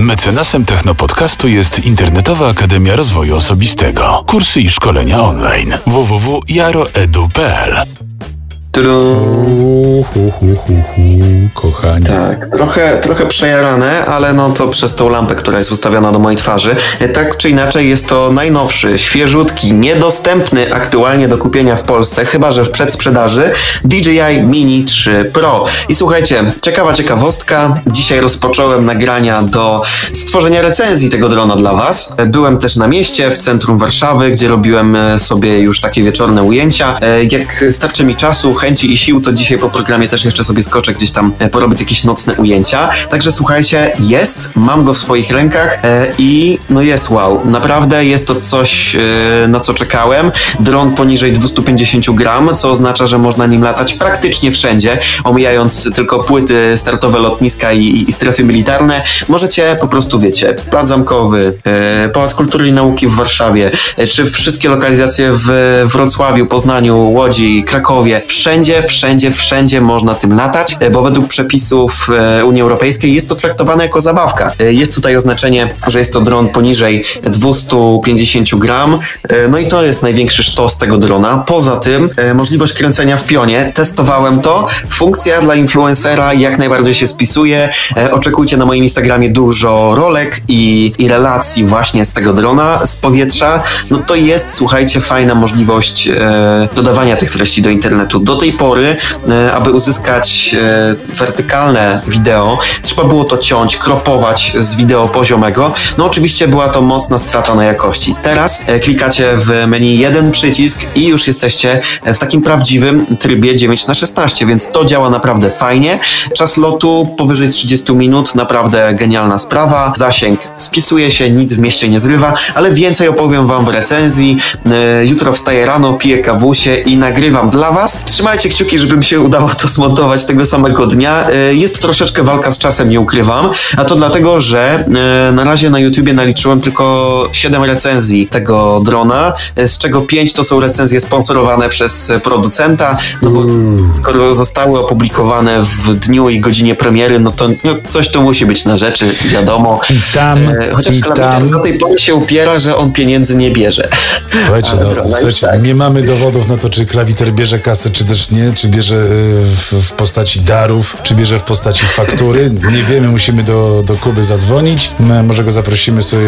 Mecenasem Technopodcastu jest Internetowa Akademia Rozwoju Osobistego. Kursy i szkolenia online. www.jaroedu.pl Tru. Hu, hu, hu, hu, hu, kochani. Tak, trochę, trochę przejarane, ale no to przez tą lampę, która jest ustawiona do mojej twarzy. E, Tak czy inaczej jest to najnowszy, świeżutki, niedostępny aktualnie do kupienia w Polsce, chyba że w przedsprzedaży, DJI Mini 3 Pro. I słuchajcie, ciekawa ciekawostka. Dzisiaj rozpocząłem nagrania do stworzenia recenzji tego drona dla Was. E, Byłem też na mieście, w centrum Warszawy, gdzie robiłem e, sobie już takie wieczorne ujęcia. Jak starczy mi czasu, chęci i sił, to dzisiaj po programie też jeszcze sobie skoczę gdzieś tam e, porobić jakieś nocne ujęcia. Także słuchajcie, jest, mam go w swoich rękach e, i no jest wow. Naprawdę jest to coś, e, na co czekałem. Dron poniżej 250 gram, co oznacza, że można nim latać praktycznie wszędzie, omijając tylko płyty startowe lotniska i, i, strefy militarne. Możecie po prostu, wiecie, Plac Zamkowy, Pałac Kultury i Nauki w Warszawie, czy wszystkie lokalizacje w Wrocławiu, Poznaniu, Łodzi, Krakowie. Wszędzie, wszędzie, wszędzie można tym latać, e, bo według przepisów e, Unii Europejskiej jest to traktowane jako zabawka. E, Jest tutaj oznaczenie, że jest to dron poniżej 250 gram, no i to jest największy sztos tego drona. Poza tym możliwość kręcenia w pionie. Testowałem to. Funkcja dla influencera jak najbardziej się spisuje. Oczekujcie na moim Instagramie dużo rolek i, i relacji właśnie z tego drona, z powietrza. No to jest, słuchajcie, fajna możliwość dodawania tych treści do internetu. Do tej pory, e, aby uzyskać e, wertykalne wideo, trzeba było to ciąć, kropować z wideo poziomego. No oczywiście była to mocna strata na jakości. Teraz e, klikacie w menu jeden przycisk i już jesteście w takim prawdziwym trybie 9 na 16 więc to działa naprawdę fajnie. Czas lotu powyżej 30 minut, naprawdę genialna sprawa. Zasięg spisuje się, nic w mieście nie zrywa, ale więcej opowiem wam w recenzji. Jutro wstaję rano, piję kawusie i nagrywam dla was. Trzymajcie kciuki, żeby mi się udało to zmontować tego samego dnia. E, Jest troszeczkę walka z czasem, nie ukrywam, a to dlatego, że e, na razie na YouTubie naliczyłem tylko 7 recenzji tego drona, e, z czego 5 to są recenzje sponsorowane przez producenta, no bo skoro zostały opublikowane w dniu i godzinie premiery, no to no, coś to musi być na rzeczy, wiadomo. I tam, Chociaż i Klawiter tam. do tej pory się upiera, że on pieniędzy nie bierze. Słuchajcie, no, słuchajcie tak. nie mamy dowodów na to, czy klawiter bierze kasę, czy też nie, czy bierze y, w, w postaci darów, czy bierze w postaci faktury. Nie wiemy, musimy do, do Kuby zadzwonić. No, Może go zaprosimy sobie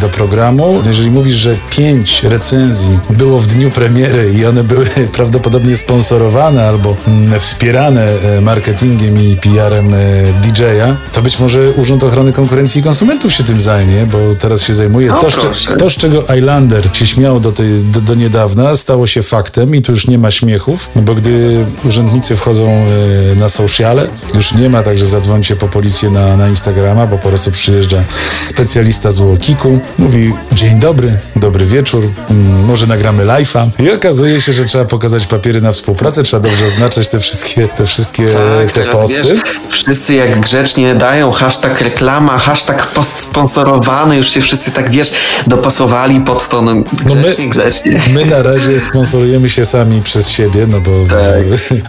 do programu. Jeżeli mówisz, że pięć recenzji było w dniu premiery i one były prawdopodobnie sponsorowane albo mm, wspierane e, marketingiem i PR-em e, DJ-a, to być może Urząd Ochrony Konkurencji i Konsumentów się tym zajmie, bo teraz się zajmuje. No to, z to, z czego Islander się śmiał do, tej, do, do niedawna, stało się faktem i tu już nie ma śmiechów, bo gdy urzędnicy wchodzą e, na sociale, już nie ma tak, że zadzwońcie po policję na, na Instagrama, bo po prostu przyjeżdża specjalista z Łokiku, mówi dzień dobry, dobry wieczór, mm, może nagramy live'a i okazuje się, że trzeba pokazać papiery na współpracę, trzeba dobrze oznaczać te wszystkie, te wszystkie Tak, te posty. wiesz, wszyscy jak grzecznie dają hashtag reklama, hashtag post sponsorowany, już się wszyscy tak wiesz, dopasowali pod to, no grzecznie, grzecznie. My na razie sponsorujemy się sami przez siebie, no bo. Tak.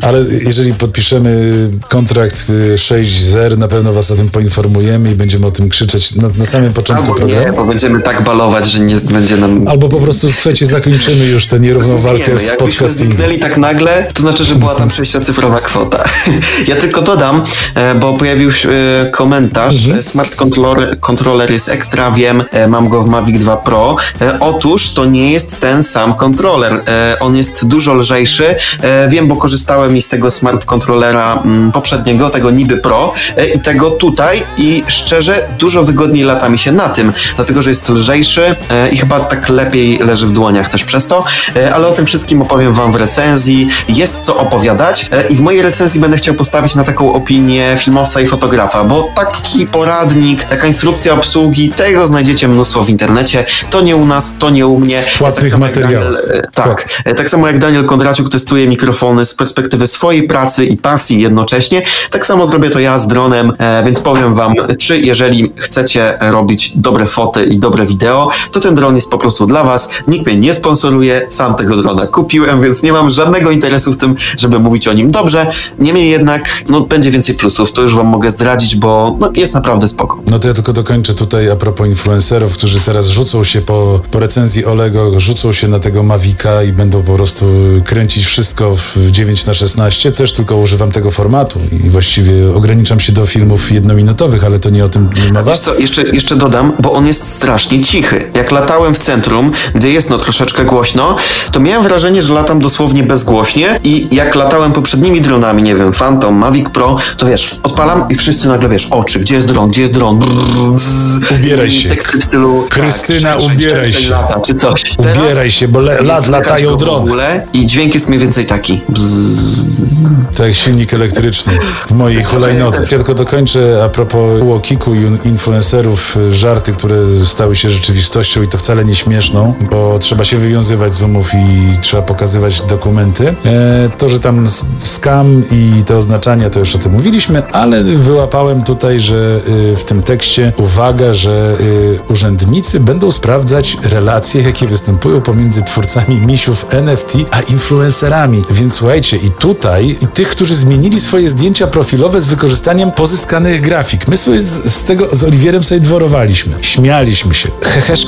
Ale jeżeli podpiszemy kontrakt y, 6.0, na pewno was o tym poinformujemy i będziemy o tym krzyczeć na, na samym początku Albo nie, programu. bo będziemy tak balować, że nie będzie nam... Albo po prostu, słuchajcie, zakończymy już tę nierówną walkę Wiemy, z jakbyśmy podcastingiem. zniknęli tak nagle, to znaczy, że była tam sześciocyfrowa kwota. Ja tylko dodam, e, bo pojawił się e, komentarz. Mhm. e, Smart controller, controller jest ekstra, wiem, mam go w Mavic 2 Pro. Otóż to nie jest ten sam kontroler. On jest dużo lżejszy. Wiem, bo korzystałem i z tego smart kontrolera mm, poprzedniego, tego Niby Pro e, i tego tutaj i szczerze dużo wygodniej lata mi się na tym, dlatego, że jest lżejszy e, i chyba tak lepiej leży w dłoniach też przez to, E, ale o tym wszystkim opowiem wam w recenzji. Jest co opowiadać i w mojej recenzji będę chciał postawić na taką opinię filmowca i fotografa, bo taki poradnik, taka instrukcja obsługi, tego znajdziecie mnóstwo w internecie. To nie u nas, to nie u mnie. płatnych materiałach. Daniel, e, tak. E, Tak samo jak Daniel Kondraciuk testuje z perspektywy swojej pracy i pasji jednocześnie, Tak samo zrobię to ja z dronem, e, więc powiem wam, czy jeżeli chcecie robić dobre foty i dobre wideo, to ten dron jest po prostu dla was. Nikt mnie nie sponsoruje, sam tego drona kupiłem, więc nie mam żadnego interesu w tym, żeby mówić o nim dobrze. Niemniej jednak, no będzie więcej plusów, to już wam mogę zdradzić, bo no, jest naprawdę spoko. No to ja tylko dokończę tutaj a propos influencerów, którzy teraz rzucą się po, po recenzji Olego, rzucą się na tego Mavika i będą po prostu kręcić wszystko w 9 na 16 Też tylko używam tego formatu i właściwie ograniczam się do filmów jednominutowych, ale to nie o tym mowa. Wiesz co, jeszcze, jeszcze dodam, bo on jest strasznie cichy. Jak latałem w centrum, gdzie jest no troszeczkę głośno, to miałem wrażenie, że latam dosłownie bezgłośnie i jak latałem poprzednimi dronami, nie wiem, Phantom, Mavic Pro, to wiesz, odpalam i wszyscy nagle, wiesz, oczy, gdzie jest dron, gdzie jest dron, brrr, bzz, Ubieraj się. teksty w stylu... Krystyna, tak, ubieraj się. Lata, czy coś. Ubieraj się, bo le- lat latają drony. I dźwięk jest mniej więcej taki. Bzz. To jak silnik elektryczny w mojej hulajnodze. Ja tylko dokończę a propos Łokiku i influencerów, y, żarty, które stały się rzeczywistością i to wcale nie śmieszną, bo trzeba się wywiązywać z umów i trzeba pokazywać dokumenty. E, to, że tam skam i te oznaczania, to już o tym mówiliśmy, ale wyłapałem tutaj, że y, w tym tekście uwaga, że y, urzędnicy będą sprawdzać relacje, jakie występują pomiędzy twórcami misiów NFT a influencerami. Więc słuchajcie, i tutaj, i tych, którzy zmienili swoje zdjęcia profilowe z wykorzystaniem pozyskanych grafik. My sobie z, z tego z Oliwierem sobie dworowaliśmy. Śmialiśmy się.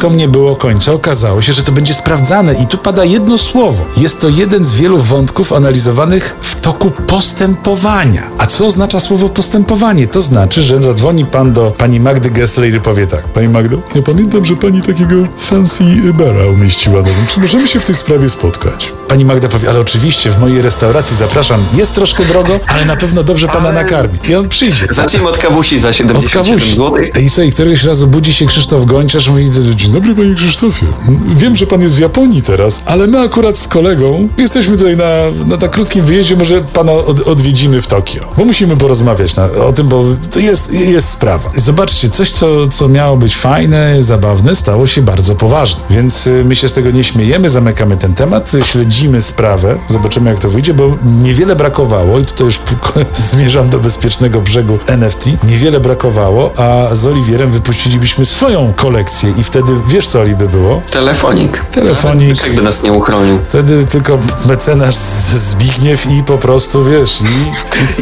Heheszkom nie było końca. Okazało się, że to będzie sprawdzane. I tu pada jedno słowo. Jest to jeden z wielu wątków analizowanych w toku postępowania. A co oznacza słowo postępowanie? To znaczy, że zadzwoni pan do pani Magdy Gessler i powie tak. Pani Magdo, ja pamiętam, że pani takiego fancy bara umieściła. Wiem, czy możemy się w tej sprawie spotkać? Pani Magda powie, ale oczywiście w mojej restauracji zapraszam. Jest troszkę drogo, ale na pewno dobrze pana Ale- nakarmi. I on przyjdzie. Zacznijmy od kawusi za Od 77 kawusi. zł. I słuchaj, któregoś razu budzi się Krzysztof Gończarz i mówi, dobry panie Krzysztofie, wiem, że pan jest w Japonii teraz, ale my akurat z kolegą jesteśmy tutaj na, na tak krótkim wyjeździe, może pana od, odwiedzimy w Tokio, bo musimy porozmawiać na, o tym, bo to jest, jest sprawa. Zobaczcie, coś, co, co miało być fajne, zabawne, stało się bardzo poważne, więc y, my się z tego nie śmiejemy, zamykamy ten temat, y, śledzimy sprawę, zobaczymy jak to wyjdzie, bo niewiele brakowało i tutaj już zmierzam do bezpiecznego brzegu NFT, niewiele brakowało, a z Oliwierem wypuścilibyśmy swoją kolekcję i wtedy, wiesz co Oli by było? Telefonik. Telefonik. Nawet Jakby nas nie uchronił. Wtedy tylko mecenasz Zbigniew i po prostu, wiesz, i,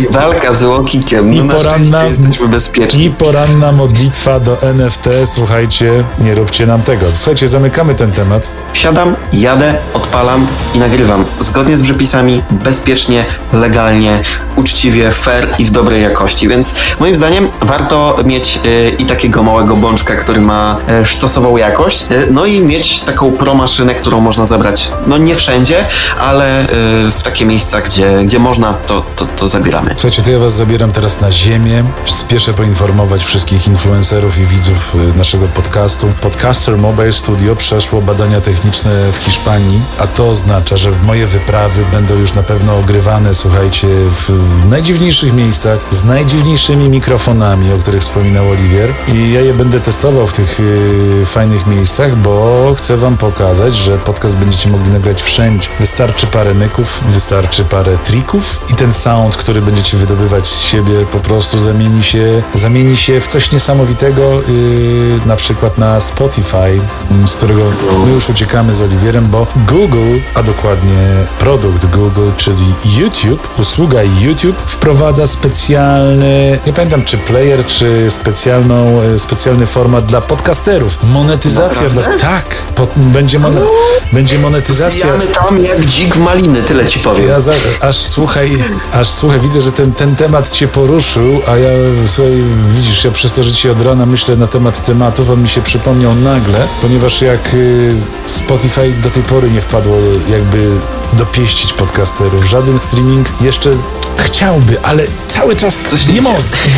I walka z Łokikiem. I No na poranna- jesteśmy bezpieczni. i poranna modlitwa do NFT. Słuchajcie, nie róbcie nam tego. Słuchajcie, zamykamy ten temat. Wsiadam, jadę, odpalam i nagrywam. Zgodnie z przepisami, bezpiecznie, legalnie, uczciwie, fair i w dobrej jakości. Więc moim zdaniem warto mieć y, i takiego małego bączka, który ma y, sztosową jakość, y, no i mieć taką pro maszynę, którą można zabrać, no nie wszędzie, ale y, w takie miejsca, gdzie, gdzie można, to, to, to zabieramy. Słuchajcie, to ja was zabieram teraz na ziemię. Spieszę poinformować wszystkich influencerów i widzów y, naszego podcastu. Podcaster Mobile Studio przeszło badania techniczne w Hiszpanii, a to oznacza, że moje wyprawy będą już na pewno ogrywane, słuchajcie, w najdziwniejszych miejscach, z najdziwniejszymi mikrofonami, o których wspominał Oliwier. I ja je będę testował w tych y, fajnych miejscach, bo chcę wam pokazać, że podcast będziecie mogli nagrać wszędzie. Wystarczy parę myków, wystarczy parę trików i ten sound, który będziecie wydobywać z siebie po prostu zamieni się, zamieni się w coś niesamowitego, yy, na przykład na Spotify, mm, z którego my już uciekamy z Oliwierem, bo Google, a dokładnie produkt Google, czyli YouTube, usługa YouTube wprowadza specjalny, nie pamiętam czy player, czy specjalną, e, specjalny format dla podcasterów. Monetyzacja Naprawdę? tak, po, będzie, mon, będzie monetyzacja. Jamy tam jak dzik w maliny, tyle ci powiem. Ja za, aż słuchaj, aż słuchaj, widzę, że ten, ten temat cię poruszył, a ja słuchaj, widzisz, ja przez to, że ci od rana myślę na temat tematów, on mi się przypomniał nagle, ponieważ jak y, Spotify do tej pory nie wpadło jakby dopieścić podcasterów. Żaden streaming jeszcze chciałby, ale cały czas Coś nie, nie mo-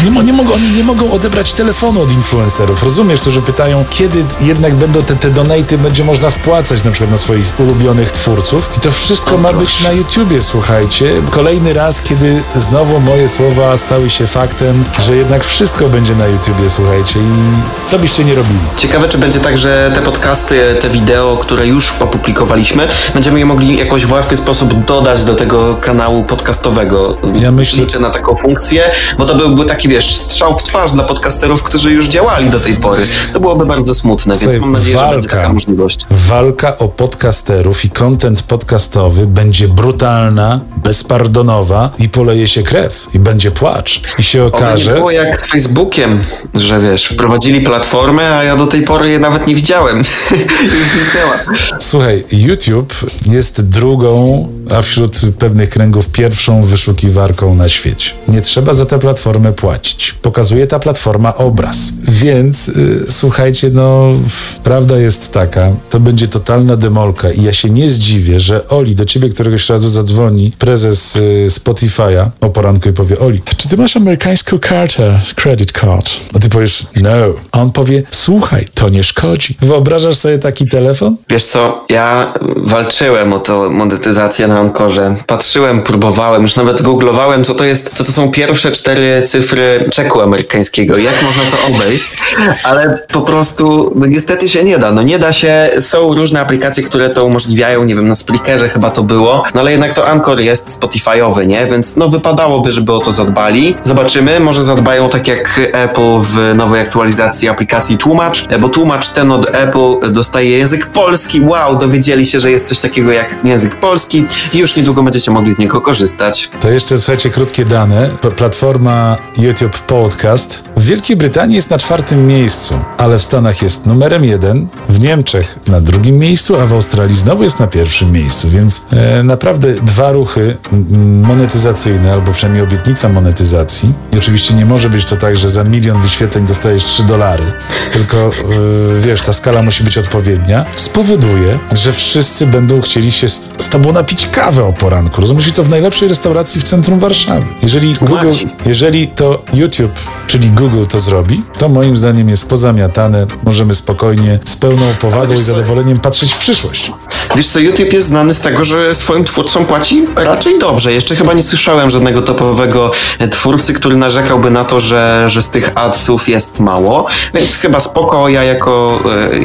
nie, mo- nie mogą, oni nie mogą odebrać telefonu od influencerów. Rozumiesz, którzy pytają, kiedy jedna jednak będą te, te donaty, będzie można wpłacać na przykład na swoich ulubionych twórców i to wszystko ma być na YouTubie, słuchajcie. Kolejny raz, kiedy znowu moje słowa stały się faktem, że jednak wszystko będzie na YouTubie, słuchajcie i co byście nie robili. Ciekawe, czy będzie tak, że te podcasty, te wideo, które już opublikowaliśmy, będziemy je mogli jakoś w łatwy sposób dodać do tego kanału podcastowego. Ja myślę- Liczę na taką funkcję, bo to byłby taki, wiesz, strzał w twarz dla podcasterów, którzy już działali do tej pory. To byłoby bardzo smutne, więc Mam nadzieję, że będzie taka możliwość. Walka o podcasterów i content podcastowy będzie brutalna, bezpardonowa i poleje się krew i będzie płacz. I się okaże, było jak z Facebookiem, że wiesz, wprowadzili platformę, a ja do tej pory je nawet nie widziałem. Już zniknęła. słuchaj, YouTube jest drugą, a wśród pewnych kręgów pierwszą wyszukiwarką na świecie. Nie trzeba za tę platformę płacić. Pokazuje ta platforma obraz. Więc y, słuchajcie, no prawda jest taka, to będzie totalna demolka i ja się nie zdziwię, że Oli, do ciebie któregoś razu zadzwoni prezes y, Spotify'a o poranku i powie Oli, czy ty masz amerykańską kartę, credit card? A ty powiesz no. A on powie, słuchaj, to nie szkodzi. Wyobrażasz sobie taki telefon? Wiesz co, ja walczyłem o to monetyzację na Ankorze. Patrzyłem, próbowałem, już nawet googlowałem, co to jest, co to są pierwsze cztery cyfry czeku amerykańskiego, jak można to obejść, ale po prostu no niestety się nie da. No nie da się, są różne aplikacje, które to umożliwiają, nie wiem, na Spreakerze chyba to było, no ale jednak to Anchor jest Spotify'owy, nie? Więc no wypadałoby, żeby o to zadbali. Zobaczymy, może zadbają tak jak Apple w nowej aktualizacji aplikacji Tłumacz, bo tłumacz ten od Apple dostaje język polski. Wow, dowiedzieli się, że jest coś takiego jak język polski i już niedługo będziecie mogli z niego korzystać. To jeszcze słuchajcie, krótkie dane. Platforma YouTube Podcast w Wielkiej Brytanii jest na czwartym miejscu, ale w Stanach jest numerem jeden, w Niemczech na drugim miejscu, a w Australii znowu jest na pierwszym miejscu, więc e, naprawdę dwa ruchy monetyzacyjne, albo przynajmniej obietnica monetyzacji. I oczywiście nie może być to tak, że za milion wyświetleń dostajesz 3 dolary, tylko e, wiesz, ta skala musi być odpowiednia, spowoduje, że wszyscy będą chcieli się z, z tobą napić kawę o poranku. Rozumiesz? I to w najlepszej restauracji w centrum Warszawy. Jeżeli Google, jeżeli to YouTube, czyli Google to zrobi, to moim zdaniem jest pozamiatane. Możemy spokojnie, z pełną powagą i zadowoleniem patrzeć w przyszłość. Wiesz co, YouTube jest znany z tego, że swoim twórcom płaci raczej dobrze. Jeszcze chyba nie słyszałem żadnego topowego e, twórcy, który narzekałby na to, że, że z tych adsów jest mało, więc chyba spoko. Ja jako,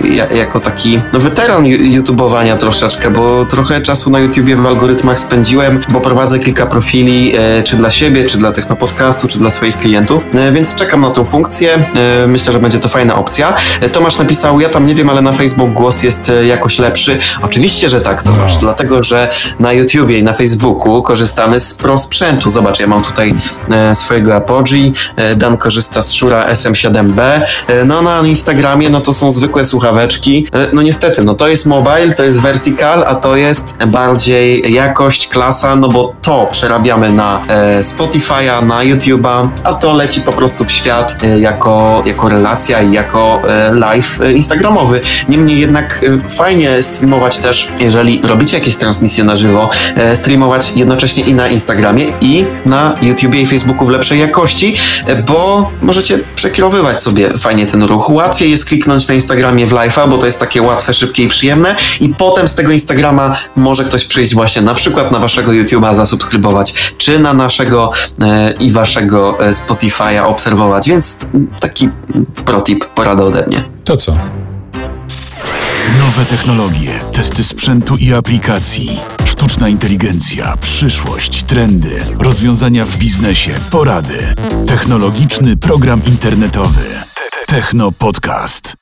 e, ja, jako taki no, weteran YouTubeowania troszeczkę, bo trochę czasu na YouTubie w algorytmach spędziłem, bo prowadzę kilka profili, e, czy dla siebie, czy dla Technopodcastu, czy dla swoich klientów, więc czekam na tą funkcję. Myślę, że będzie to fajna opcja. Tomasz napisał, ja tam nie wiem, ale na Facebook głos jest e, jakoś lepszy. Oczywiście, że tak, Tomasz, No. dlatego, że na YouTubie i na Facebooku korzystamy z pro sprzętu. Zobacz, ja mam tutaj e, swojego Apogee, e, Dan korzysta z Shure SM7B, e, no na Instagramie no to są zwykłe słuchaweczki. No niestety, no to jest mobile, to jest vertical, a to jest bardziej jakość, klasa, no bo to przerabiamy na Spotify'a, na YouTube'a, a to leci po prostu w świat jako, jako relacja i jako live instagramowy. Niemniej jednak e, fajnie streamować też, jeżeli robicie jakieś transmisje na żywo, e, streamować jednocześnie i na Instagramie i na YouTubie i Facebooku w lepszej jakości, e, bo możecie przekierowywać sobie fajnie ten ruch. Łatwiej jest kliknąć na Instagramie w live'a, bo to jest takie łatwe, szybkie i przyjemne i potem z tego Instagrama może ktoś przyjść właśnie na przykład na waszego YouTube'a zasubskrybować, czy na naszego e, i waszego Spotify'a obserwować, więc taki protip, porada ode mnie. To co? Nowe technologie, testy sprzętu i aplikacji, sztuczna inteligencja, przyszłość, trendy, rozwiązania w biznesie, porady. Technologiczny program internetowy. Techno Podcast.